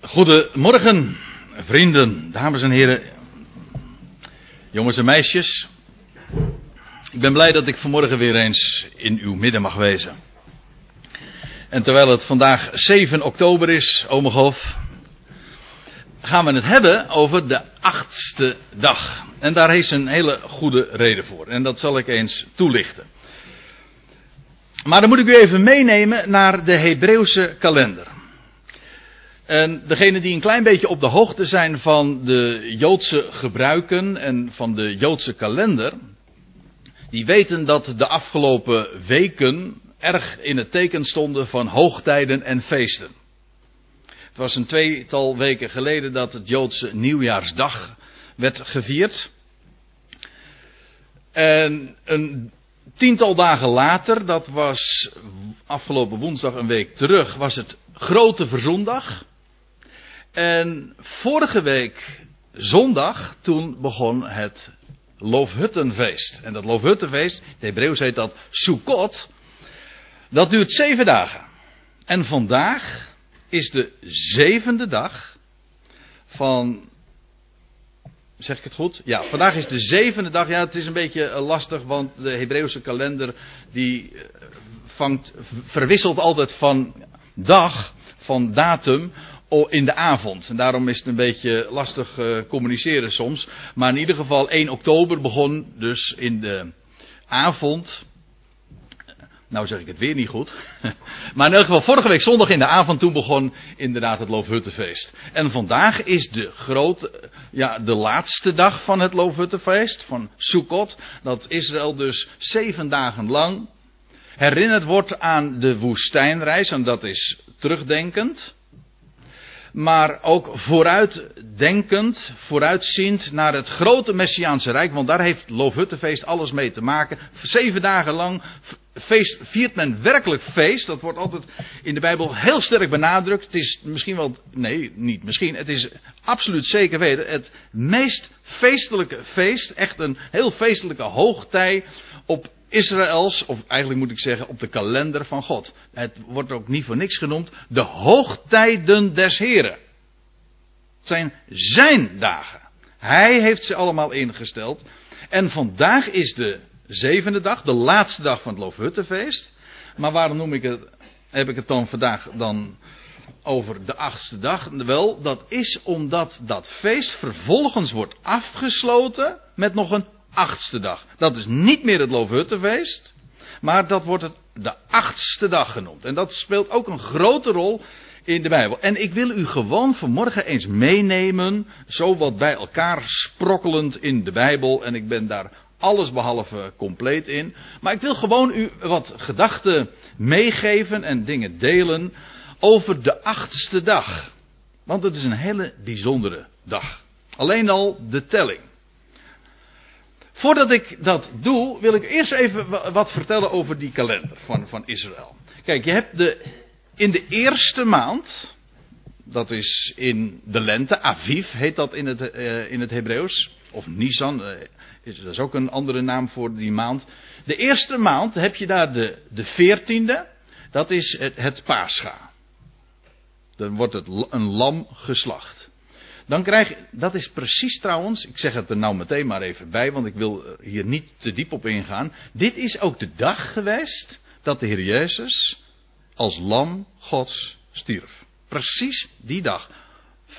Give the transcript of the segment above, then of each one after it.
Goedemorgen, vrienden, dames en heren, jongens en meisjes. Ik ben blij dat ik vanmorgen weer eens in uw midden mag wezen. En terwijl het vandaag 7 oktober is, Omegof, gaan we het hebben over de achtste dag. En daar is een hele goede reden voor. En dat zal ik eens toelichten. Maar dan moet ik u even meenemen naar de Hebreeuwse kalender. En degenen die een klein beetje op de hoogte zijn van de Joodse gebruiken en van de Joodse kalender, die weten dat de afgelopen weken erg in het teken stonden van hoogtijden en feesten. Het was een tweetal weken geleden dat het Joodse nieuwjaarsdag werd gevierd. En een tiental dagen later, dat was afgelopen woensdag een week terug, was het Grote Verzondag. En vorige week zondag, toen begon het Loofhuttenfeest. En dat Loofhuttenfeest, het Hebreeuws heet dat Sukkot, dat duurt zeven dagen. En vandaag is de zevende dag van. Zeg ik het goed? Ja, vandaag is de zevende dag. Ja, het is een beetje eh, lastig, want de Hebreeuwse kalender die eh, vangt, verwisselt altijd van dag, van datum in de avond. En daarom is het een beetje lastig uh, communiceren soms. Maar in ieder geval 1 oktober begon dus in de avond. Nou zeg ik het weer niet goed. maar in elk geval vorige week zondag in de avond toen begon inderdaad het Loofhuttenfeest. En vandaag is de grote, ja de laatste dag van het Loofhuttenfeest. Van Sukkot. Dat Israël dus zeven dagen lang herinnerd wordt aan de woestijnreis. En dat is terugdenkend maar ook vooruitdenkend, vooruitziend naar het grote Messiaanse Rijk, want daar heeft Loofhuttenfeest alles mee te maken. Zeven dagen lang feest, viert men werkelijk feest. Dat wordt altijd in de Bijbel heel sterk benadrukt. Het is misschien wel, nee, niet misschien, het is absoluut zeker weten het meest feestelijke feest, echt een heel feestelijke hoogtij op Israëls, of eigenlijk moet ik zeggen op de kalender van God. Het wordt ook niet voor niks genoemd, de hoogtijden des Heren. Het zijn zijn dagen. Hij heeft ze allemaal ingesteld. En vandaag is de zevende dag, de laatste dag van het Loofhuttenfeest. Maar waarom noem ik het, heb ik het dan vandaag dan over de achtste dag? Wel, dat is omdat dat feest vervolgens wordt afgesloten met nog een achtste dag. Dat is niet meer het Loofhuttenfeest, maar dat wordt de achtste dag genoemd. En dat speelt ook een grote rol in de Bijbel. En ik wil u gewoon vanmorgen eens meenemen, zo wat bij elkaar sprokkelend in de Bijbel. En ik ben daar alles behalve compleet in. Maar ik wil gewoon u wat gedachten meegeven en dingen delen over de achtste dag. Want het is een hele bijzondere dag. Alleen al de telling. Voordat ik dat doe, wil ik eerst even wat vertellen over die kalender van, van Israël. Kijk, je hebt de, in de eerste maand, dat is in de lente, Aviv heet dat in het, uh, in het Hebreeuws, of Nisan, uh, is, dat is ook een andere naam voor die maand. De eerste maand heb je daar de, de veertiende, dat is het, het Pascha. Dan wordt het een lam geslacht. Dan krijg je, dat is precies trouwens, ik zeg het er nou meteen maar even bij, want ik wil hier niet te diep op ingaan. Dit is ook de dag geweest dat de Heer Jezus als lam Gods stierf. Precies die dag.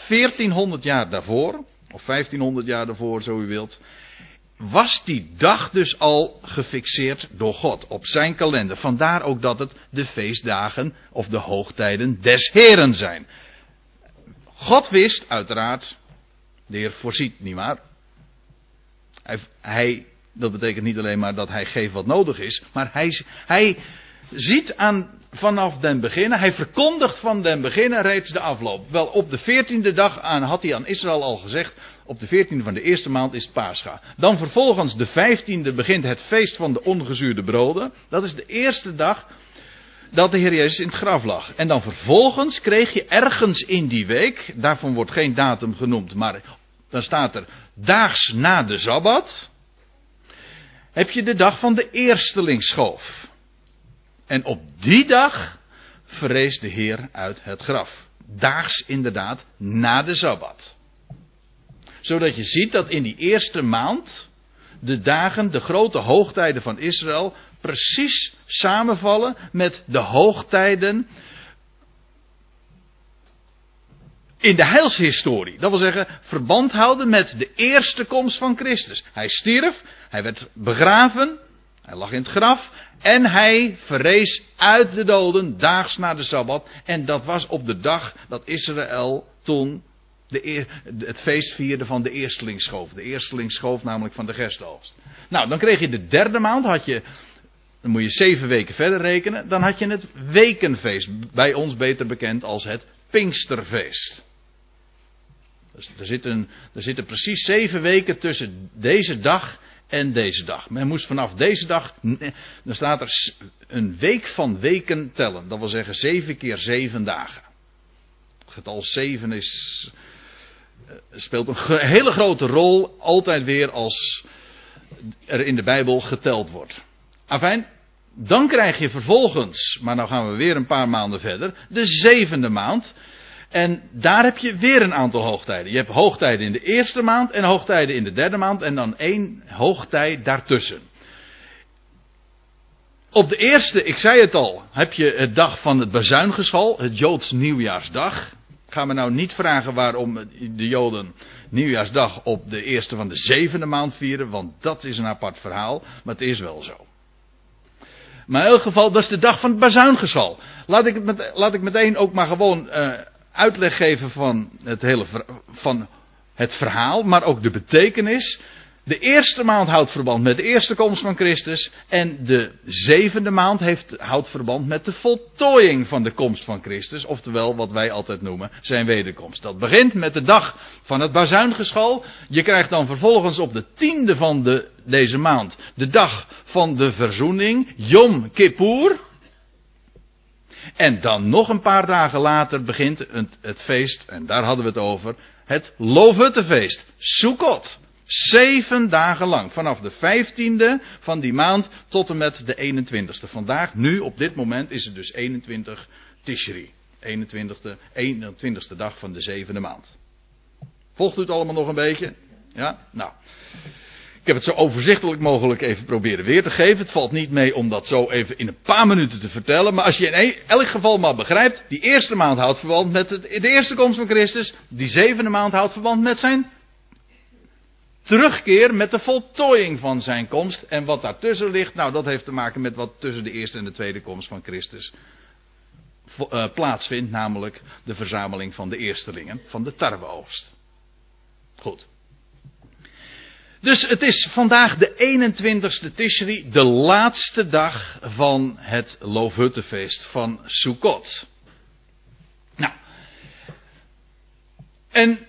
1400 jaar daarvoor, of 1500 jaar daarvoor, zo u wilt, was die dag dus al gefixeerd door God op zijn kalender. Vandaar ook dat het de feestdagen of de hoogtijden des Heren zijn. God wist uiteraard, de Heer voorziet, nietwaar? Hij, hij, dat betekent niet alleen maar dat hij geeft wat nodig is, maar hij, hij ziet aan vanaf den beginnen, hij verkondigt van den beginnen reeds de afloop. Wel, op de veertiende dag aan, had hij aan Israël al gezegd, op de veertiende van de eerste maand is het Pascha. Dan vervolgens de vijftiende begint het feest van de ongezuurde broden. Dat is de eerste dag dat de Heer Jezus in het graf lag. En dan vervolgens kreeg je ergens in die week, daarvan wordt geen datum genoemd, maar dan staat er daags na de Sabbat, heb je de dag van de eerstelingsschoof. En op die dag verrees de Heer uit het graf. daags inderdaad na de Sabbat. Zodat je ziet dat in die eerste maand de dagen, de grote hoogtijden van Israël, precies samenvallen met de hoogtijden in de heilshistorie. Dat wil zeggen, verband houden met de eerste komst van Christus. Hij stierf, hij werd begraven, hij lag in het graf en hij verrees uit de doden daags na de Sabbat. En dat was op de dag dat Israël toen de, het feest vierde van de eerstelingsschoof. De eerstelingsschoof namelijk van de gerstoogst. Nou, dan kreeg je de derde maand, had je, dan moet je zeven weken verder rekenen. Dan had je het wekenfeest, bij ons beter bekend als het Pinksterfeest. Dus er, zitten, er precies zeven weken tussen deze dag en deze dag. Men moest vanaf deze dag, dan staat er een week van weken tellen. Dat wil zeggen zeven keer zeven dagen. Het getal zeven is, eh, speelt een hele grote rol altijd weer als er in de Bijbel geteld wordt. Afijn, dan krijg je vervolgens, maar nou gaan we weer een paar maanden verder, de zevende maand. En daar heb je weer een aantal hoogtijden. Je hebt hoogtijden in de eerste maand en hoogtijden in de derde maand en dan één hoogtij daartussen. Op de eerste, ik zei het al, heb je het dag van het bazuingeschal, het Joods nieuwjaarsdag. Ik ga me nou niet vragen waarom de Joden nieuwjaarsdag op de eerste van de zevende maand vieren, want dat is een apart verhaal, maar het is wel zo. Maar in elk geval, dat is de dag van het bazuingeschal. Laat ik, het met, laat ik meteen ook maar gewoon uh, uitleg geven van het hele van het verhaal, maar ook de betekenis. De eerste maand houdt verband met de eerste komst van Christus. En de zevende maand heeft, houdt verband met de voltooiing van de komst van Christus. Oftewel wat wij altijd noemen zijn wederkomst. Dat begint met de dag van het bazuingeschal. Je krijgt dan vervolgens op de tiende van de, deze maand de dag van de verzoening. Yom Kippur. En dan nog een paar dagen later begint het, het feest, en daar hadden we het over, het Loofhuttenfeest. Sukkot. Zeven dagen lang. Vanaf de vijftiende van die maand tot en met de 21ste. Vandaag, nu, op dit moment, is het dus 21 Tishri. 21ste, 21ste dag van de zevende maand. Volgt u het allemaal nog een beetje? Ja? Nou. Ik heb het zo overzichtelijk mogelijk even proberen weer te geven. Het valt niet mee om dat zo even in een paar minuten te vertellen. Maar als je in e- elk geval maar begrijpt, die eerste maand houdt verband met de eerste komst van Christus. Die zevende maand houdt verband met zijn terugkeer, met de voltooiing van zijn komst. En wat daartussen ligt, nou dat heeft te maken met wat tussen de eerste en de tweede komst van Christus uh, plaatsvindt. Namelijk de verzameling van de eerstelingen van de tarweoogst. Goed. Dus het is vandaag de 21ste Tishri, de laatste dag van het Loofhuttenfeest van Sukkot. Nou. En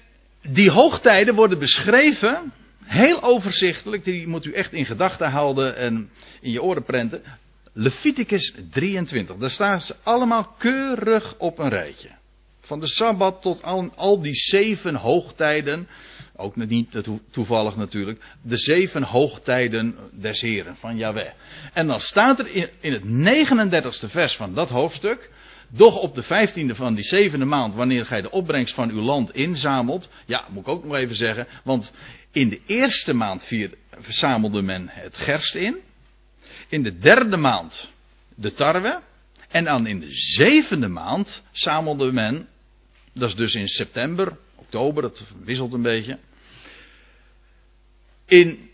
die hoogtijden worden beschreven, heel overzichtelijk, die moet u echt in gedachten houden en in je oren prenten. Leviticus 23, daar staan ze allemaal keurig op een rijtje. Van de Sabbat tot al, al die zeven hoogtijden ook niet toevallig natuurlijk. De zeven hoogtijden des Heren van Yahweh. En dan staat er in, het 39ste vers van dat hoofdstuk. Doch op de vijftiende van die zevende maand, wanneer gij de opbrengst van uw land inzamelt. Ja, moet ik ook nog even zeggen. Want in de eerste maand verzamelde men het gerst in. In de derde maand de tarwe. En dan in de zevende maand zamelde men, dat is dus in september, oktober, dat wisselt een beetje. In,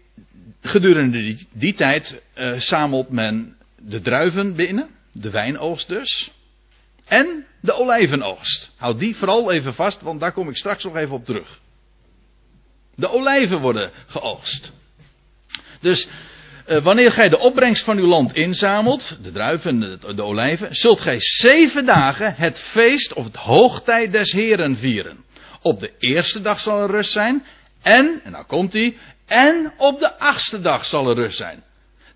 gedurende die, die tijd uh, zamelt men de druiven binnen, de wijnoogst dus, en de olijvenoogst. Houd die vooral even vast, want daar kom ik straks nog even op terug. De olijven worden geoogst. Dus uh, wanneer gij de opbrengst van uw land inzamelt, de druiven en de, de, olijven, zult gij zeven dagen het feest of het hoogtijd des Heren vieren. Op de eerste dag zal er rust zijn. En, en nou komt hij, en op de achtste dag zal er rust zijn.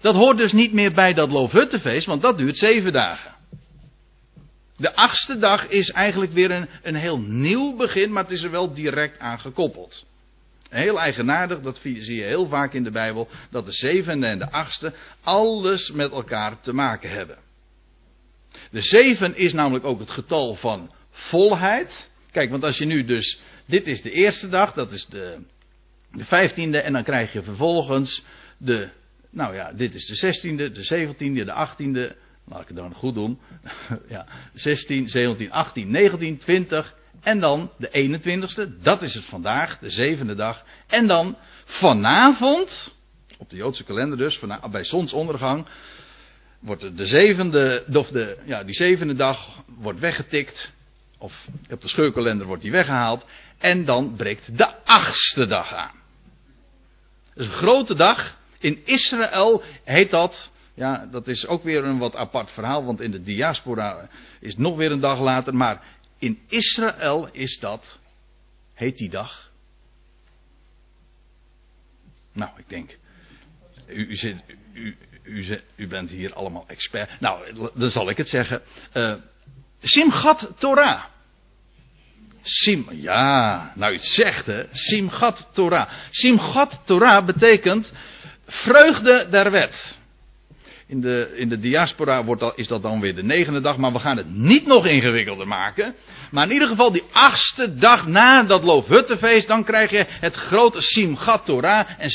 Dat hoort dus niet meer bij dat Loofhuttenfeest, want dat duurt zeven dagen. De achtste dag is eigenlijk weer een, een heel nieuw begin, maar het is er wel direct aan gekoppeld. Heel eigenaardig, dat zie je heel vaak in de Bijbel, dat de zevende en de achtste alles met elkaar te maken hebben. De zeven is namelijk ook het getal van volheid. Kijk, want als je nu dus. Dit is de eerste dag, dat is de, de 15e. En dan krijg je vervolgens de. Nou ja, dit is de 16e, de 17e, de 18e. Laat ik het dan goed doen. ja, 16, 17, 18, 19, 20. En dan de 21ste. Dat is het vandaag, de zevende dag. En dan vanavond. Op de Joodse kalender dus, bij zonsondergang wordt de zevende, of de, ja, die zevende dag wordt weggetikt. Of op de scheurkalender wordt die weggehaald. En dan breekt de achtste dag aan. Dat is een grote dag. In Israël heet dat. Ja, dat is ook weer een wat apart verhaal. Want in de diaspora is het nog weer een dag later. Maar in Israël is dat. Heet die dag. Nou, ik denk. U, u, zit, u, u, u, bent hier allemaal expert. Nou, dan zal ik het zeggen. Uh, Simchat Torah. Sim, ja, nou iets zegt hè. Simchat Torah. Simchat Torah betekent vreugde der wet. In de, in de diaspora wordt dat, is dat dan weer de negende dag, maar we gaan het niet nog ingewikkelder maken. Maar in ieder geval die achtste dag na dat Loofhuttenfeest, dan krijg je het grote Simchat Torah. En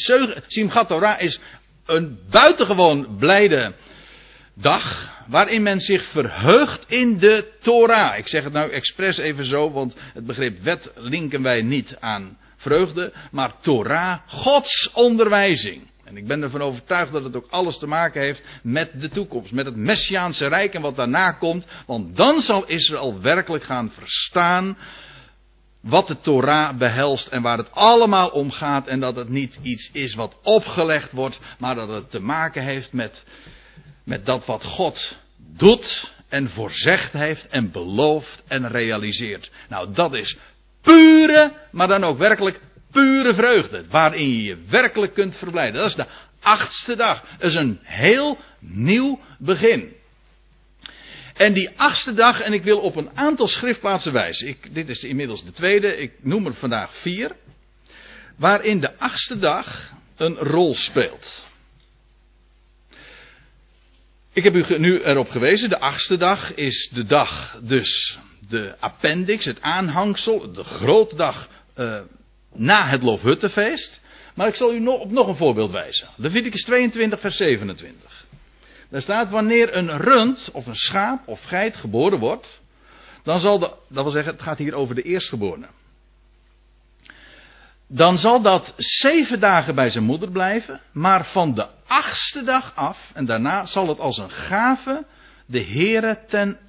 Simchat Torah is een buitengewoon blijde dag waarin men zich verheugt in de Torah. Ik zeg het nou expres even zo, want het begrip wet linken wij niet aan vreugde, maar Torah, Gods onderwijzing. En ik ben ervan overtuigd dat het ook alles te maken heeft met de toekomst, met het Messiaanse Rijk en wat daarna komt. Want dan zal Israël werkelijk gaan verstaan wat de Torah behelst en waar het allemaal om gaat. En dat het niet iets is wat opgelegd wordt, maar dat het te maken heeft met, met dat wat God doet en voorzegd heeft en belooft en realiseert. Nou, dat is pure, maar dan ook werkelijk pure vreugde. Waarin je je werkelijk kunt verblijden. Dat is de achtste dag. Dat is een heel nieuw begin. En die achtste dag, en ik wil op een aantal schriftplaatsen wijzen. Ik, dit is inmiddels de tweede, ik noem er vandaag vier. Waarin de achtste dag een rol speelt. Ik heb u nu erop gewezen, de achtste dag is de dag, dus de appendix, het aanhangsel, de grote dag uh, na het Loofhuttenfeest. Maar ik zal u nog, op nog een voorbeeld wijzen. Leviticus 22, vers 27. Daar staat wanneer een rund of een schaap of geit geboren wordt, dan zal de, dat wil zeggen, het gaat hier over de eerstgeborene. Dan zal dat zeven dagen bij zijn moeder blijven, maar van de achtste dag af, en daarna zal het als een gave de Heere ten,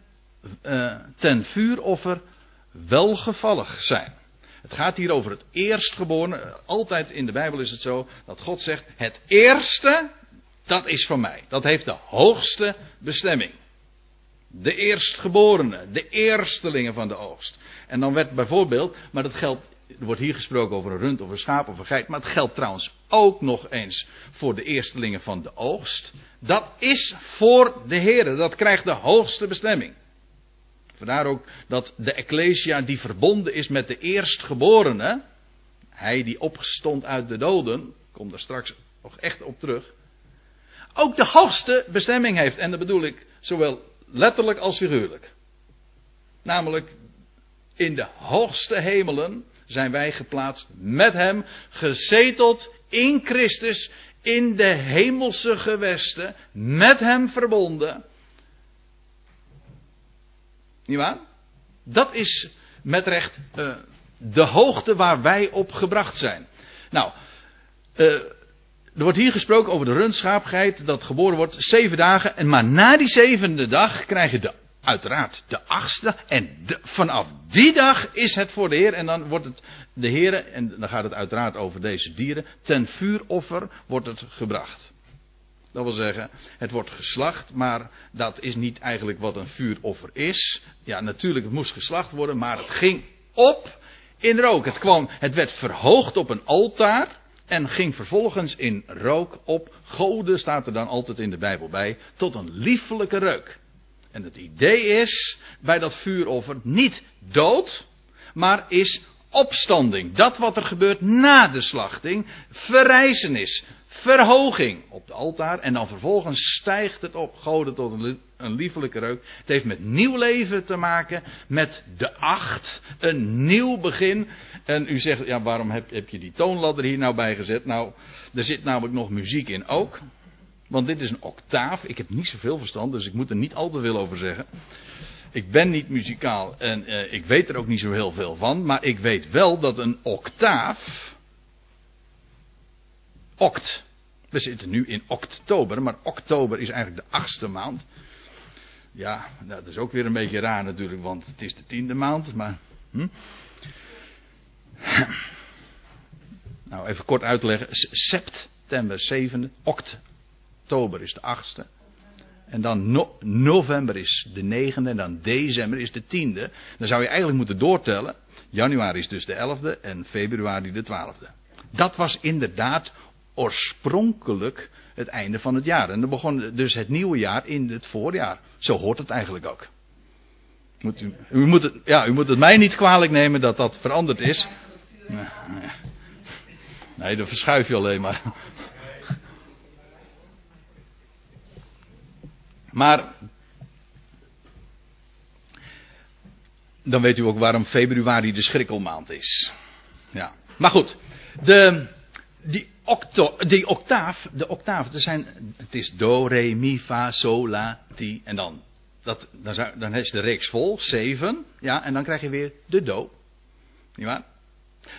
uh, ten vuuroffer welgevallig zijn. Het gaat hier over het eerstgeborene. Altijd in de Bijbel is het zo dat God zegt: het eerste dat is van mij. Dat heeft de hoogste bestemming. De eerstgeborene, de eerstelingen van de oogst. En dan werd bijvoorbeeld, maar dat geldt, er wordt hier gesproken over een rund of een schaap of een geit, maar het geldt trouwens ook nog eens voor de eerstelingen van de oogst. Dat is voor de Heer, dat krijgt de hoogste bestemming. Vandaar ook dat de Ecclesia die verbonden is met de eerstgeborene, hij die opgestond uit de doden, kom daar straks nog echt op terug, ook de hoogste bestemming heeft. En dat bedoel ik zowel letterlijk als figuurlijk. Namelijk, in de hoogste hemelen zijn wij geplaatst met Hem, gezeteld in Christus, in de hemelse gewesten, met Hem verbonden. Niet waar? Dat is met recht uh, de hoogte waar wij op gebracht zijn. Nou, uh, er wordt hier gesproken over de rundschaapgeit dat geboren wordt zeven dagen. En maar na die zevende dag krijg je de, uiteraard de achtste. En vanaf die dag is het voor de Heer. En dan wordt het de Heer, en dan gaat het uiteraard over deze dieren. Ten vuuroffer wordt het gebracht. Dat wil zeggen, het wordt geslacht, maar dat is niet eigenlijk wat een vuuroffer is. Ja, natuurlijk, het moest geslacht worden, maar het ging op in rook. Het, kwam, het werd verhoogd op een altaar. En ging vervolgens in rook op. Goden staat er dan altijd in de Bijbel bij. Tot een liefelijke reuk. En het idee is bij dat vuuroffer niet dood, maar is opstanding. Dat wat er gebeurt na de slachting. Verrijzenis. Verhoging op het altaar. En dan vervolgens stijgt het op goden tot een, liefelijke reuk. Het heeft met nieuw leven te maken. Met de acht. Een nieuw begin. En u zegt, ja waarom heb, heb je die toonladder hier nou bij gezet? Nou, er zit namelijk nog muziek in ook. Want dit is een octaaf. Ik heb niet zoveel verstand, dus ik moet er niet al te veel over zeggen. Ik ben niet muzikaal en uh, ik weet er ook niet zo heel veel van. Maar ik weet wel dat een octaaf. Oct. We zitten nu in oktober, maar oktober is eigenlijk de achtste maand. Ja, dat is ook weer een beetje raar natuurlijk, want het is de tiende maand. Maar. Hm? Nou, even kort uitleggen. September 7, oktober is de achtste. En dan november is de negende. En dan december is de tiende. Dan zou je eigenlijk moeten doortellen. Januari is dus de elfde. En februari de twaalfde. Dat was inderdaad oorspronkelijk het einde van het jaar. En dan begon dus het nieuwe jaar in het voorjaar. Zo hoort het eigenlijk ook. Moet u, moet het, ja, u moet het mij niet kwalijk nemen dat dat veranderd is. Nee, dan verschuif je alleen maar. Maar. Dan weet u ook waarom februari de schrikkelmaand is. Ja. Maar goed. De, die, octo, die octaaf. De octaaf. Er zijn, het is do, re, mi, fa, sol, la, ti. En dan. Dat, dan, zou, dan is de reeks vol. Zeven. Ja. En dan krijg je weer de do. Niet waar?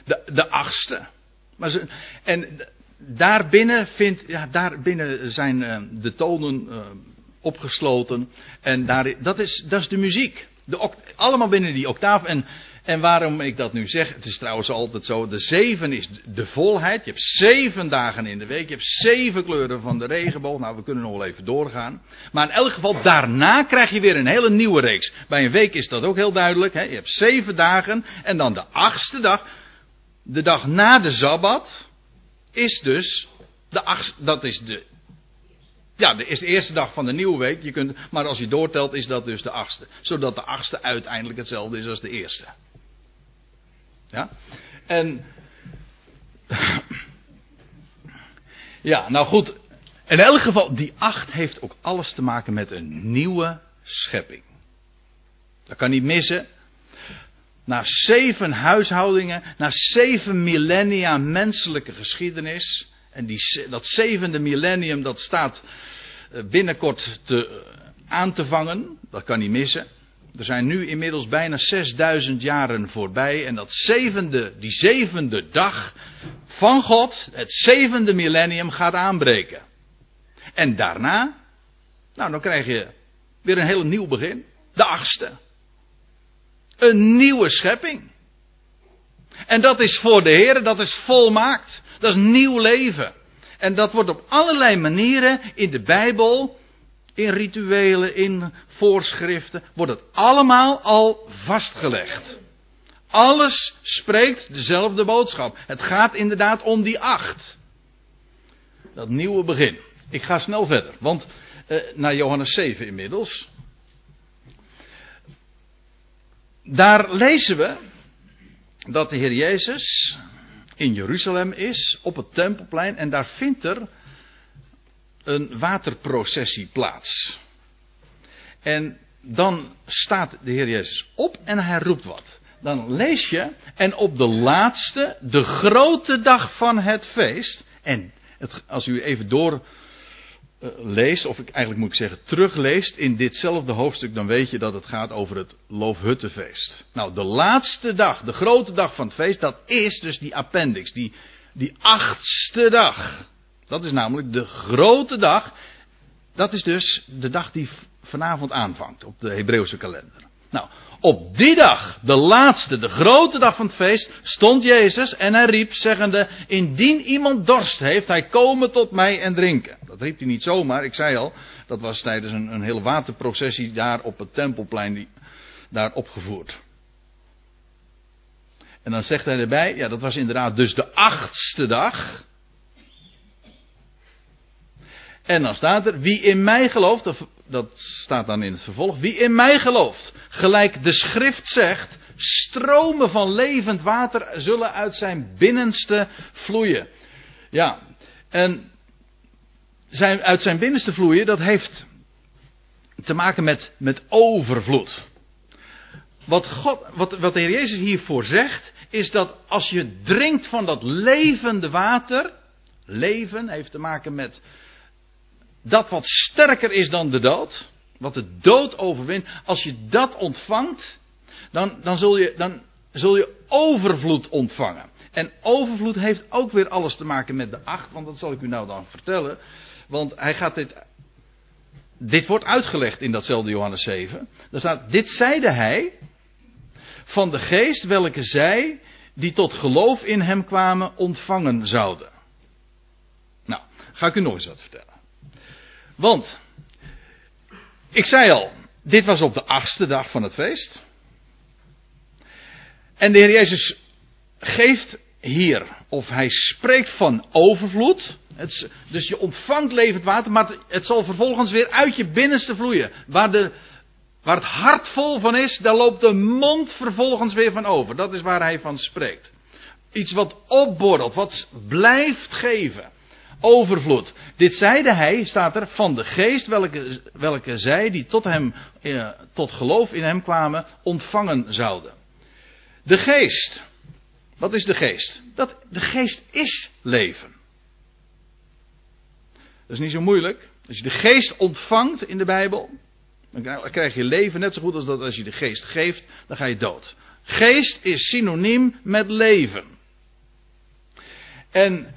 De, de achtste. Maar ze, en daarbinnen, vindt, ja, daarbinnen zijn uh, de tonen uh, opgesloten. En daar, dat, is, dat is de muziek. De allemaal binnen die octaaf. En, en waarom ik dat nu zeg, het is trouwens altijd zo. De zeven is de volheid. Je hebt zeven dagen in de week. Je hebt zeven kleuren van de regenboog. Nou, we kunnen nog wel even doorgaan. Maar in elk geval, daarna krijg je weer een hele nieuwe reeks. Bij een week is dat ook heel duidelijk. Hè? Je hebt zeven dagen. En dan de achtste dag. De dag na de Sabbat. Is dus de achtste, dat is de ja, is de eerste dag van de nieuwe week. Je kunt, maar als je doortelt is dat dus de achtste. Zodat de achtste uiteindelijk hetzelfde is als de eerste. Ja? En. Ja, nou goed. In elk geval, die acht heeft ook alles te maken met een nieuwe schepping. Dat kan niet missen. Na zeven huishoudingen, na zeven millennia menselijke geschiedenis. En die, dat zevende millennium, dat staat eh, binnenkort te, eh, aan te vangen. Dat kan niet missen. Er zijn nu inmiddels bijna 6000 jaren voorbij. En dat zevende, die zevende dag van God, het zevende millennium, gaat aanbreken. En daarna, nou dan krijg je weer een heel nieuw begin. De achtste. Een nieuwe schepping. En dat is voor de Heer, dat is volmaakt. Dat is nieuw leven. En dat wordt op allerlei manieren in de Bijbel, in rituelen, in voorschriften, wordt het allemaal al vastgelegd. Alles spreekt dezelfde boodschap. Het gaat inderdaad om die acht. Dat nieuwe begin. Ik ga snel verder, want eh, naar Johannes 7 inmiddels. Daar lezen we dat de Heer Jezus in Jeruzalem is, op het tempelplein, en daar vindt er een waterprocessie plaats. En dan staat de Heer Jezus op en hij roept wat. Dan lees je, en op de laatste, de grote dag van het feest, en het, als u even door uh, leest, of ik, eigenlijk moet ik zeggen terugleest in ditzelfde hoofdstuk, dan weet je dat het gaat over het Loofhuttenfeest. Nou, de laatste dag, de grote dag van het feest, dat is dus die appendix, die, die achtste dag. Dat is namelijk de grote dag. Dat is dus de dag die vanavond aanvangt op de Hebreeuwse kalender. Nou, op die dag, de laatste, de grote dag van het feest, stond Jezus en hij riep, zeggende, indien iemand dorst heeft, hij komen tot mij en drinken. Dat riep hij niet zomaar, ik zei al, dat was tijdens een, een hele waterprocessie daar op het tempelplein, die, daar opgevoerd. En dan zegt hij erbij, ja dat was inderdaad dus de achtste dag. En dan staat er, wie in mij gelooft, dat staat dan in het vervolg, wie in mij gelooft, gelijk de schrift zegt, stromen van levend water zullen uit zijn binnenste vloeien. Ja, en zijn, uit zijn binnenste vloeien, dat heeft te maken met, met overvloed. Wat, God, wat, wat de Heer Jezus hiervoor zegt, is dat als je drinkt van dat levende water, leven heeft te maken met dat wat sterker is dan de dood, wat de dood overwint, als je dat ontvangt, dan, dan, zul, je, dan zul je overvloed ontvangen. En overvloed heeft ook weer alles te maken met de acht, want dat zal ik u nou dan vertellen. Want hij gaat dit. Dit wordt uitgelegd in datzelfde Johannes 7. Daar staat: Dit zeide hij van de geest welke zij die tot geloof in hem kwamen ontvangen zouden. Nou, ga ik u nog eens wat vertellen. Want, ik zei al, dit was op de achtste dag van het feest. En de Heer Jezus geeft hier, of hij spreekt van overvloed. Het, dus je ontvangt levend water, maar het, zal vervolgens weer uit je binnenste vloeien. Waar, de, waar het hart vol van is, daar loopt de mond vervolgens weer van over. Dat is waar hij van spreekt. Iets wat opborrelt, wat blijft geven. Overvloed. Dit zeide hij, staat er, van de geest welke, welke zij die tot hem, eh, tot geloof in hem kwamen, ontvangen zouden. De geest. Wat is de geest? Dat, de geest is leven. Dat is niet zo moeilijk. Als je de geest ontvangt in de Bijbel, dan krijg je leven net zo goed als dat als je de geest geeft, dan ga je dood. Geest is synoniem met leven. En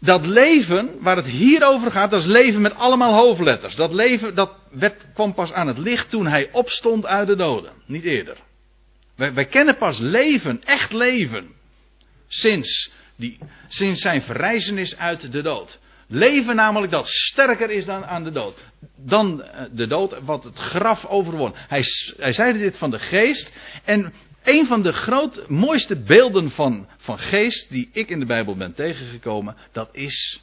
dat leven waar het hier over gaat, dat is leven met allemaal hoofdletters. Dat leven, dat werd, kwam pas aan het licht toen hij opstond uit de doden. Niet eerder. Wij, kennen pas leven, echt leven. Sinds, die, sinds zijn verrijzenis uit de dood. Leven namelijk dat sterker is dan aan de dood. Dan eh, de dood, wat het graf overwon. Hij, hij zeide dit van de geest. En een van de groot, mooiste beelden van, van geest die ik in de Bijbel ben tegengekomen, dat is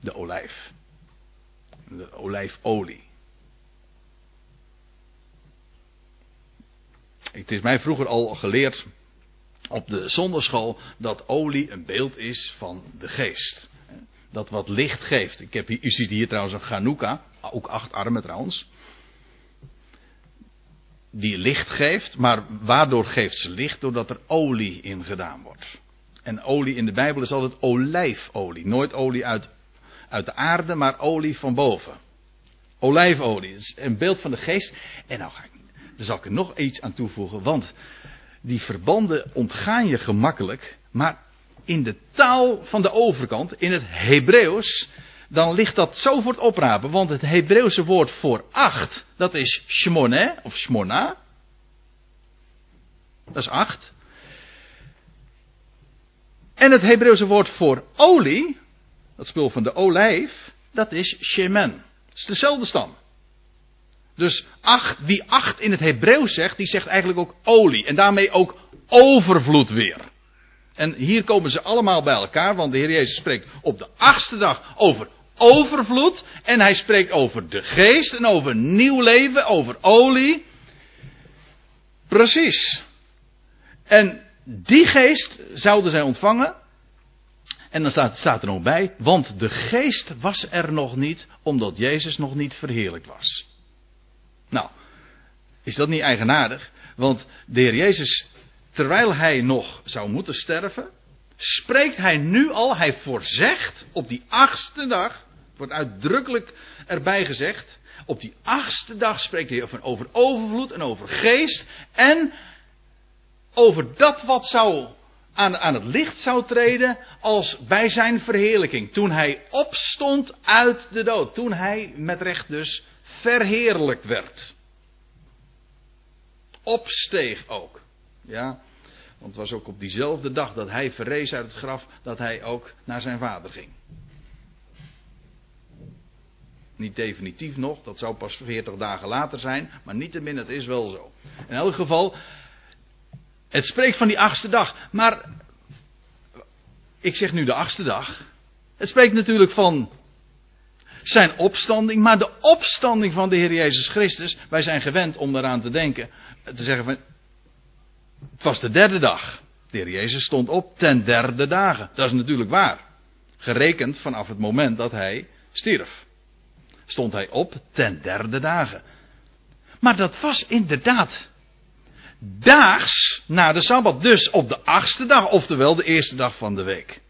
de olijf. De olijfolie. Het is mij vroeger al geleerd op de zonderschool dat olie een beeld is van de geest. Dat wat licht geeft. Ik heb hier, u ziet hier trouwens een Chanukka, ook acht armen trouwens. Die licht geeft, maar waardoor geeft ze licht? Doordat er olie in gedaan wordt. En olie in de Bijbel is altijd olijfolie. Nooit olie uit, uit de aarde, maar olie van boven. Olijfolie, is een beeld van de geest. En nou ga ik, daar zal ik er nog iets aan toevoegen, want die verbanden ontgaan je gemakkelijk, maar in de taal van de overkant, in het Hebreeuws, dan ligt dat zo voor het oprapen. Want het Hebreeuwse woord voor acht, dat is shmoneh of shmona. Dat is acht. En het Hebreeuwse woord voor olie, dat spul van de olijf, dat is shemen. Het is dezelfde stam. Dus acht, wie acht in het Hebreeuws zegt, die zegt eigenlijk ook olie. En daarmee ook overvloed weer. En hier komen ze allemaal bij elkaar, want de Heer Jezus spreekt op de achtste dag over overvloed. En hij spreekt over de geest en over nieuw leven, over olie. Precies. En die geest zouden zij ontvangen. En dan staat, er nog bij, want de geest was er nog niet, omdat Jezus nog niet verheerlijk was. Nou, is dat niet eigenaardig? Want de Heer Jezus, terwijl hij nog zou moeten sterven, spreekt hij nu al, hij voorzegt op die achtste dag, wordt uitdrukkelijk erbij gezegd, op die achtste dag spreekt hij over overvloed en over geest en over dat wat zou aan, aan het licht zou treden als bij zijn verheerlijking. Toen hij opstond uit de dood. Toen hij met recht dus verheerlijkt werd. Opsteeg ook. Ja, want het was ook op diezelfde dag dat hij verrees uit het graf, dat hij ook naar zijn vader ging. Niet definitief nog, dat zou pas 40 dagen later zijn, maar niettemin, het is wel zo. In elk geval, het spreekt van die achtste dag. Maar, ik zeg nu de achtste dag. Het spreekt natuurlijk van zijn opstanding, maar de opstanding van de Heer Jezus Christus, wij zijn gewend om daaraan te denken, te zeggen van, het was de derde dag. De Heer Jezus stond op ten derde dagen. Dat is natuurlijk waar. Gerekend vanaf het moment dat hij stierf. Stond hij op ten derde dagen. Maar dat was inderdaad daags na de Sabbat. Dus op de achtste dag, oftewel de eerste dag van de week.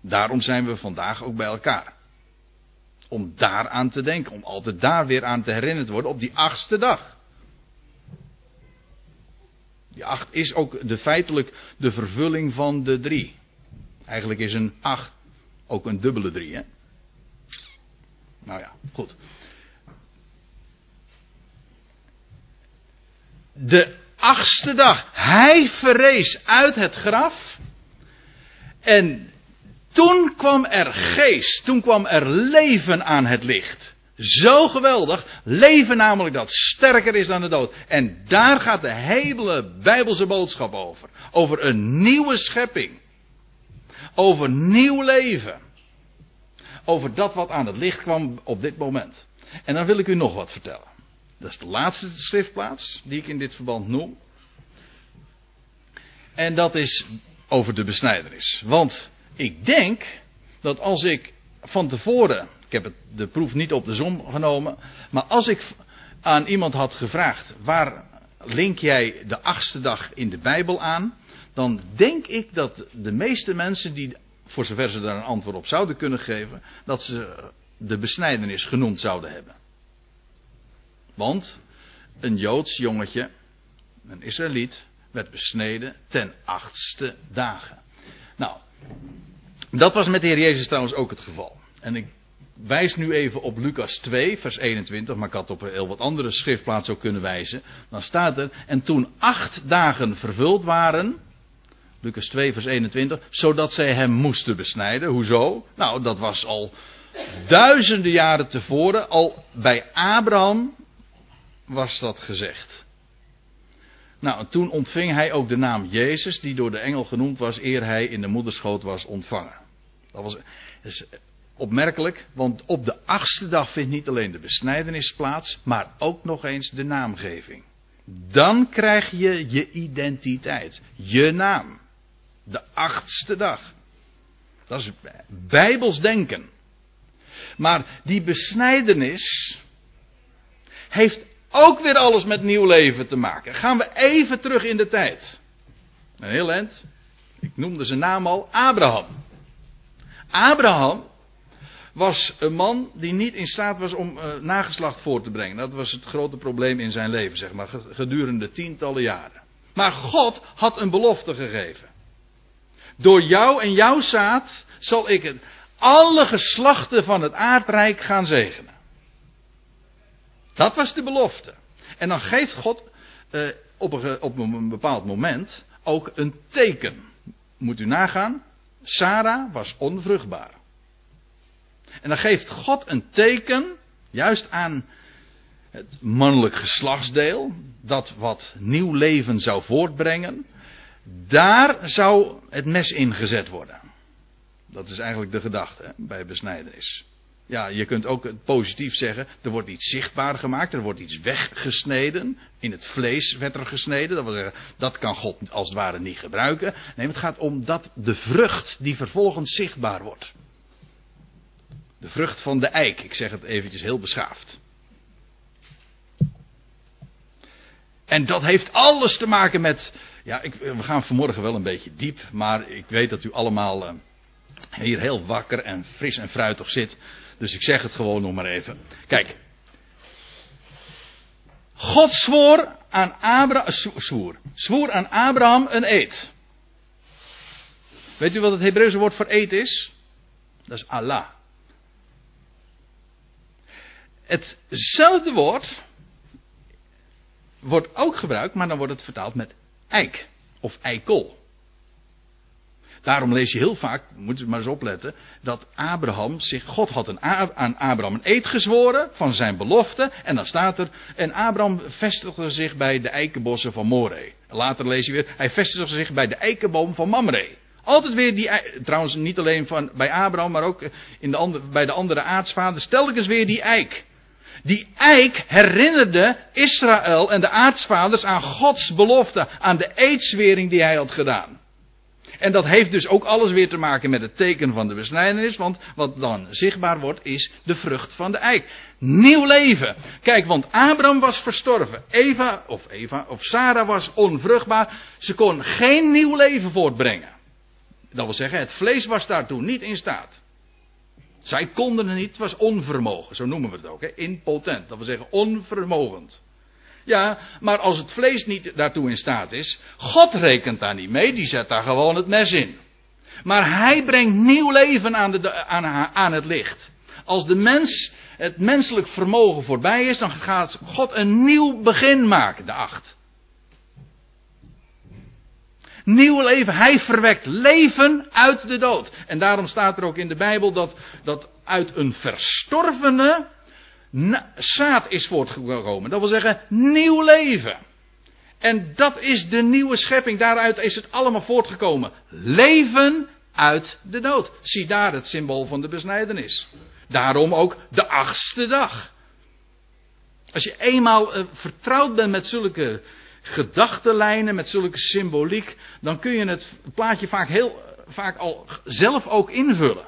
Daarom zijn we vandaag ook bij elkaar. Om daaraan te denken, om altijd daar weer aan te herinnerd worden op die achtste dag. Die acht is ook de, feitelijk de vervulling van de drie. Eigenlijk is een acht ook een dubbele drie, hè? Nou ja, goed. De achtste dag. Hij verrees uit het graf. En toen kwam er geest. Toen kwam er leven aan het licht. Zo geweldig. Leven namelijk dat sterker is dan de dood. En daar gaat de hele Bijbelse boodschap over. Over een nieuwe schepping. Over nieuw leven. Over dat wat aan het licht kwam op dit moment. En dan wil ik u nog wat vertellen. Dat is de laatste schriftplaats die ik in dit verband noem. En dat is over de besnijdenis. Want ik denk dat als ik van tevoren, ik heb de proef niet op de som genomen, maar als ik aan iemand had gevraagd, waar link jij de achtste dag in de Bijbel aan? Dan denk ik dat de meeste mensen die, voor zover ze daar een antwoord op zouden kunnen geven, dat ze de besnijdenis genoemd zouden hebben. Want een Joods jongetje, een Israëliet, werd besneden ten achtste dagen. Nou, dat was met de Heer Jezus trouwens ook het geval. En ik wijs nu even op Lucas 2, vers 21, maar ik had op heel wat andere schriftplaats ook kunnen wijzen. Dan staat er, en toen acht dagen vervuld waren, Lucas 2, vers 21, zodat zij hem moesten besnijden. Hoezo? Nou, dat was al duizenden jaren tevoren, al bij Abraham was dat gezegd. Nou, en toen ontving hij ook de naam Jezus, die door de engel genoemd was, eer hij in de moederschoot was ontvangen. Dat was opmerkelijk, want op de achtste dag vindt niet alleen de besnijdenis plaats, maar ook nog eens de naamgeving. Dan krijg je je identiteit, je naam. De achtste dag. Dat is bijbels denken. Maar die besnijdenis heeft ook weer alles met nieuw leven te maken. Gaan we even terug in de tijd. Een heel eind. Ik noemde zijn naam al. Abraham. Abraham was een man die niet in staat was om uh, nageslacht voor te brengen. Dat was het grote probleem in zijn leven, zeg maar, gedurende tientallen jaren. Maar God had een belofte gegeven. Door jou en jouw zaad zal ik alle geslachten van het aardrijk gaan zegenen. Dat was de belofte. En dan geeft God uh, op, een, op een bepaald moment ook een teken. Moet u nagaan, Sarah was onvruchtbaar. En dan geeft God een teken, juist aan het mannelijk geslachtsdeel, dat wat nieuw leven zou voortbrengen. Daar zou het mes ingezet worden. Dat is eigenlijk de gedachte bij besnijdenis. Ja, je kunt ook positief zeggen, er wordt iets zichtbaar gemaakt, er wordt iets weggesneden. In het vlees werd er gesneden, dat, wil zeggen, dat kan God als het ware niet gebruiken. Nee, het gaat om dat de vrucht die vervolgens zichtbaar wordt. De vrucht van de eik, ik zeg het eventjes heel beschaafd. En dat heeft alles te maken met. Ja, ik, we gaan vanmorgen wel een beetje diep, maar ik weet dat u allemaal uh, hier heel wakker en fris en fruitig zit. Dus ik zeg het gewoon nog maar even. Kijk. God zwoer aan Abraham, aan Abraham een eed. Weet u wat het Hebreeuwse woord voor eed is? Dat is Allah. Hetzelfde woord wordt ook gebruikt, maar dan wordt het vertaald met eik of eikel. Daarom lees je heel vaak, moet je maar eens opletten, dat Abraham zich, God had een, aan Abraham een eed gezworen van zijn belofte. En dan staat er, en Abraham vestigde zich bij de eikenbossen van Moreh. Later lees je weer, hij vestigde zich bij de eikenboom van Mamre. Altijd weer die, trouwens niet alleen van, bij Abraham, maar ook in de andere, bij de andere aartsvaders, telkens weer die eik. Die eik herinnerde Israël en de aartsvaders aan Gods belofte, aan de eedswering die hij had gedaan. En dat heeft dus ook alles weer te maken met het teken van de besnijdenis. Want wat dan zichtbaar wordt is de vrucht van de eik. Nieuw leven. Kijk, want Abraham was verstorven. Eva, of Eva, of Sarah was onvruchtbaar. Ze kon geen nieuw leven voortbrengen. Dat wil zeggen, het vlees was daartoe niet in staat. Zij konden het niet, het was onvermogen, zo noemen we het ook. Hè? Impotent, dat wil zeggen onvermogend. Ja, maar als het vlees niet daartoe in staat is, God rekent daar niet mee, die zet daar gewoon het mes in. Maar hij brengt nieuw leven aan, de, aan, aan het licht. Als de mens, het menselijk vermogen voorbij is, dan gaat God een nieuw begin maken, de acht. Nieuw leven, hij verwekt leven uit de dood. En daarom staat er ook in de Bijbel dat, dat uit een verstorvene zaad is voortgekomen. Dat wil zeggen, nieuw leven. En dat is de nieuwe schepping. Daaruit is het allemaal voortgekomen. Leven uit de dood. Zie daar het symbool van de besnijdenis. Daarom ook de achtste dag. Als je eenmaal uh, vertrouwd bent met zulke gedachtenlijnen, met zulke symboliek, dan kun je het plaatje vaak heel vaak al zelf ook invullen.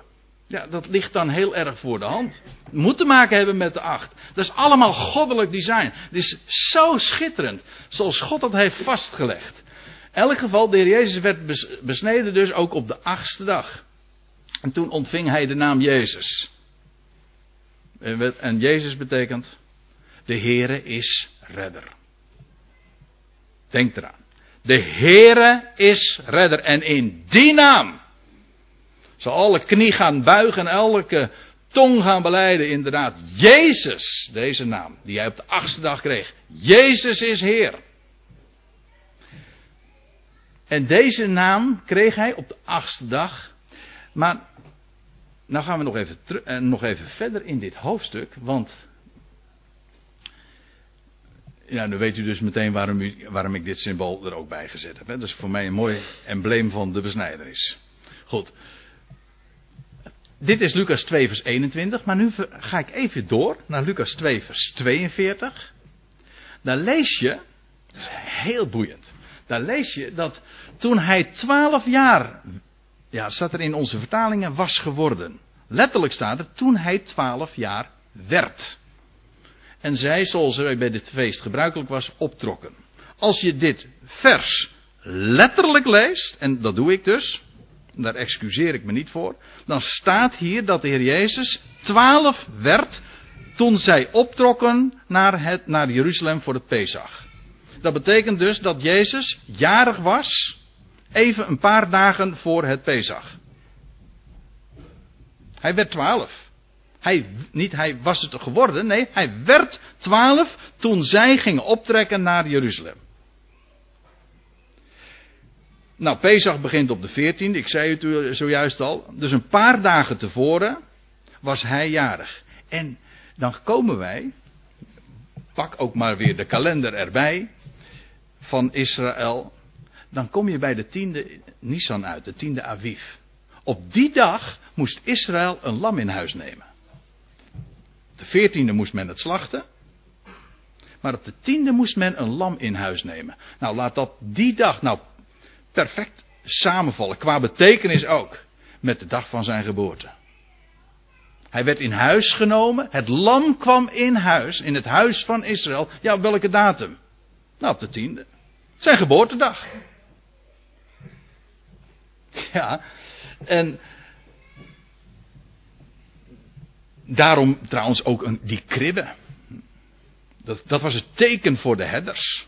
Ja, dat ligt dan heel erg voor de hand. Moet te maken hebben met de acht. Dat is allemaal goddelijk design. Het is zo schitterend. Zoals God dat heeft vastgelegd. In elk geval, de heer Jezus werd besneden dus ook op de achtste dag. En toen ontving hij de naam Jezus. En Jezus betekent, de Heere is redder. Denk eraan. De Heere is redder. En in die naam zal alle knie gaan buigen en elke tong gaan beleiden. Inderdaad, Jezus, deze naam, die hij op de achtste dag kreeg. Jezus is Heer. En deze naam kreeg hij op de achtste dag. Maar, nou gaan we nog even, uh, nog even verder in dit hoofdstuk, want. Ja, nu weet u dus meteen waarom, waarom ik dit symbool er ook bij gezet heb. Hè? Dat is voor mij een mooi embleem van de besnijdenis. Goed, dit is Lucas 2 vers 21, maar nu ga ik even door naar Lucas 2 vers 42. Daar lees je, dat is heel boeiend, daar lees je dat toen hij 12 jaar, ja staat er in onze vertalingen, was geworden. Letterlijk staat er toen hij 12 jaar werd. En zij, zoals bij dit feest gebruikelijk was, optrokken. Als je dit vers letterlijk leest, en dat doe ik dus, daar excuseer ik me niet voor, dan staat hier dat de Heer Jezus twaalf werd toen zij optrokken naar, het, naar Jeruzalem voor het Pesach. Dat betekent dus dat Jezus jarig was, even een paar dagen voor het Pesach. Hij werd twaalf. Hij, niet hij was het geworden, nee, hij werd twaalf toen zij gingen optrekken naar Jeruzalem. Nou, Pesach begint op de 14e, ik zei het u zojuist al. Dus een paar dagen tevoren was hij jarig. En dan komen wij, pak ook maar weer de kalender erbij, van Israël. Dan kom je bij de tiende Nisan uit, de tiende Aviv. Op die dag moest Israël een lam in huis nemen. Op de veertiende moest men het slachten. Maar op de tiende moest men een lam in huis nemen. Nou, laat dat die dag, nou perfect samenvallen. Qua betekenis ook. Met de dag van zijn geboorte. Hij werd in huis genomen. Het lam kwam in huis. In het huis van Israël. Ja, op welke datum? Nou, op de tiende. Zijn geboortedag. Ja. En. Daarom trouwens ook een, die kribbe. Dat, dat was het teken voor de herders.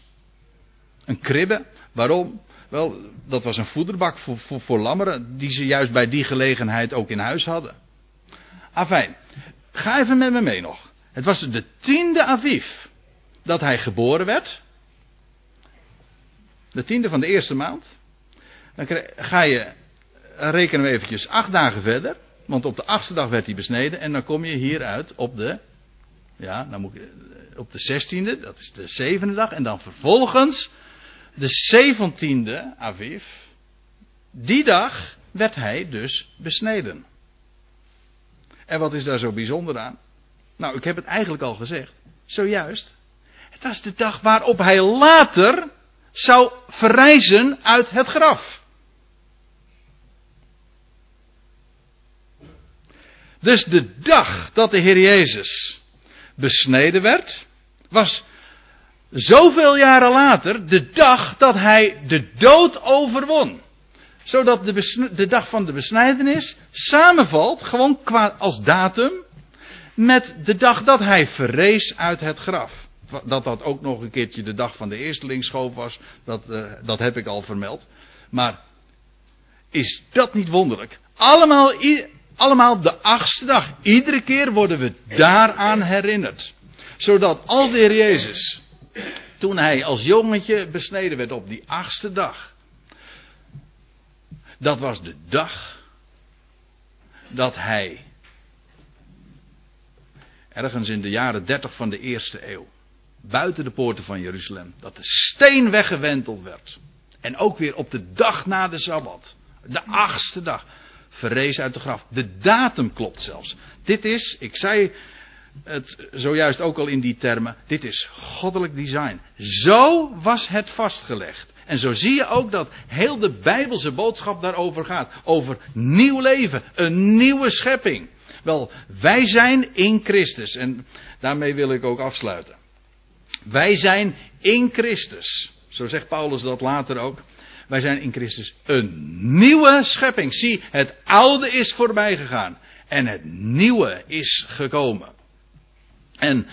Een kribbe. Waarom? Wel, dat was een voederbak voor, voor, lammeren, die ze juist bij die gelegenheid ook in huis hadden. Afijn, ga even met me mee nog. Het was de tiende Aviv dat hij geboren werd. De tiende van de eerste maand. Dan ga je, rekenen we eventjes acht dagen verder. Want op de achtste dag werd hij besneden. En dan kom je hieruit op de, ja, dan moet ik, op de zestiende, dat is de zevende dag. En dan vervolgens de zeventiende Aviv, die dag werd hij dus besneden. En wat is daar zo bijzonder aan? Nou, ik heb het eigenlijk al gezegd. Zojuist. Het was de dag waarop hij later zou verrijzen uit het graf. Dus de dag dat de Heer Jezus besneden werd, was zoveel jaren later de dag dat hij de dood overwon. Zodat de, de dag van de besnijdenis samenvalt, gewoon qua als datum, met de dag dat hij verrees uit het graf. Dat dat ook nog een keertje de dag van de eerstelingsschoof was, dat, uh, dat heb ik al vermeld. Maar is dat niet wonderlijk? Allemaal, allemaal de achtste dag. Iedere keer worden we daaraan herinnerd. Zodat als de Heer Jezus, toen hij als jongetje besneden werd op die achtste dag. Dat was de dag dat hij ergens in de jaren dertig van de eerste eeuw, buiten de poorten van Jeruzalem, dat de steen weggewenteld werd. En ook weer op de dag na de Sabbat, de achtste dag, verrees uit de graf. De datum klopt zelfs. Dit is, ik zei het zojuist ook al in die termen, dit is goddelijk design. Zo was het vastgelegd. En zo zie je ook dat heel de Bijbelse boodschap daarover gaat. Over nieuw leven, een nieuwe schepping. Wel, wij zijn in Christus. En daarmee wil ik ook afsluiten. Wij zijn in Christus. Zo zegt Paulus dat later ook. Wij zijn in Christus een nieuwe schepping. Zie, het oude is voorbij gegaan. En het nieuwe is gekomen. En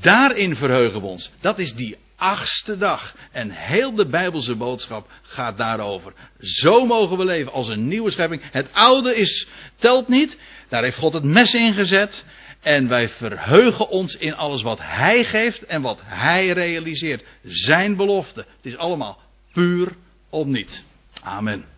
daarin verheugen we ons. Dat is die achtste dag. En heel de Bijbelse boodschap gaat daarover. Zo mogen we leven als een nieuwe schepping. Het oude is, telt niet. Daar heeft God het mes in gezet. En wij verheugen ons in alles wat Hij geeft en wat Hij realiseert. Zijn belofte. Het is allemaal puur om niet. Amen.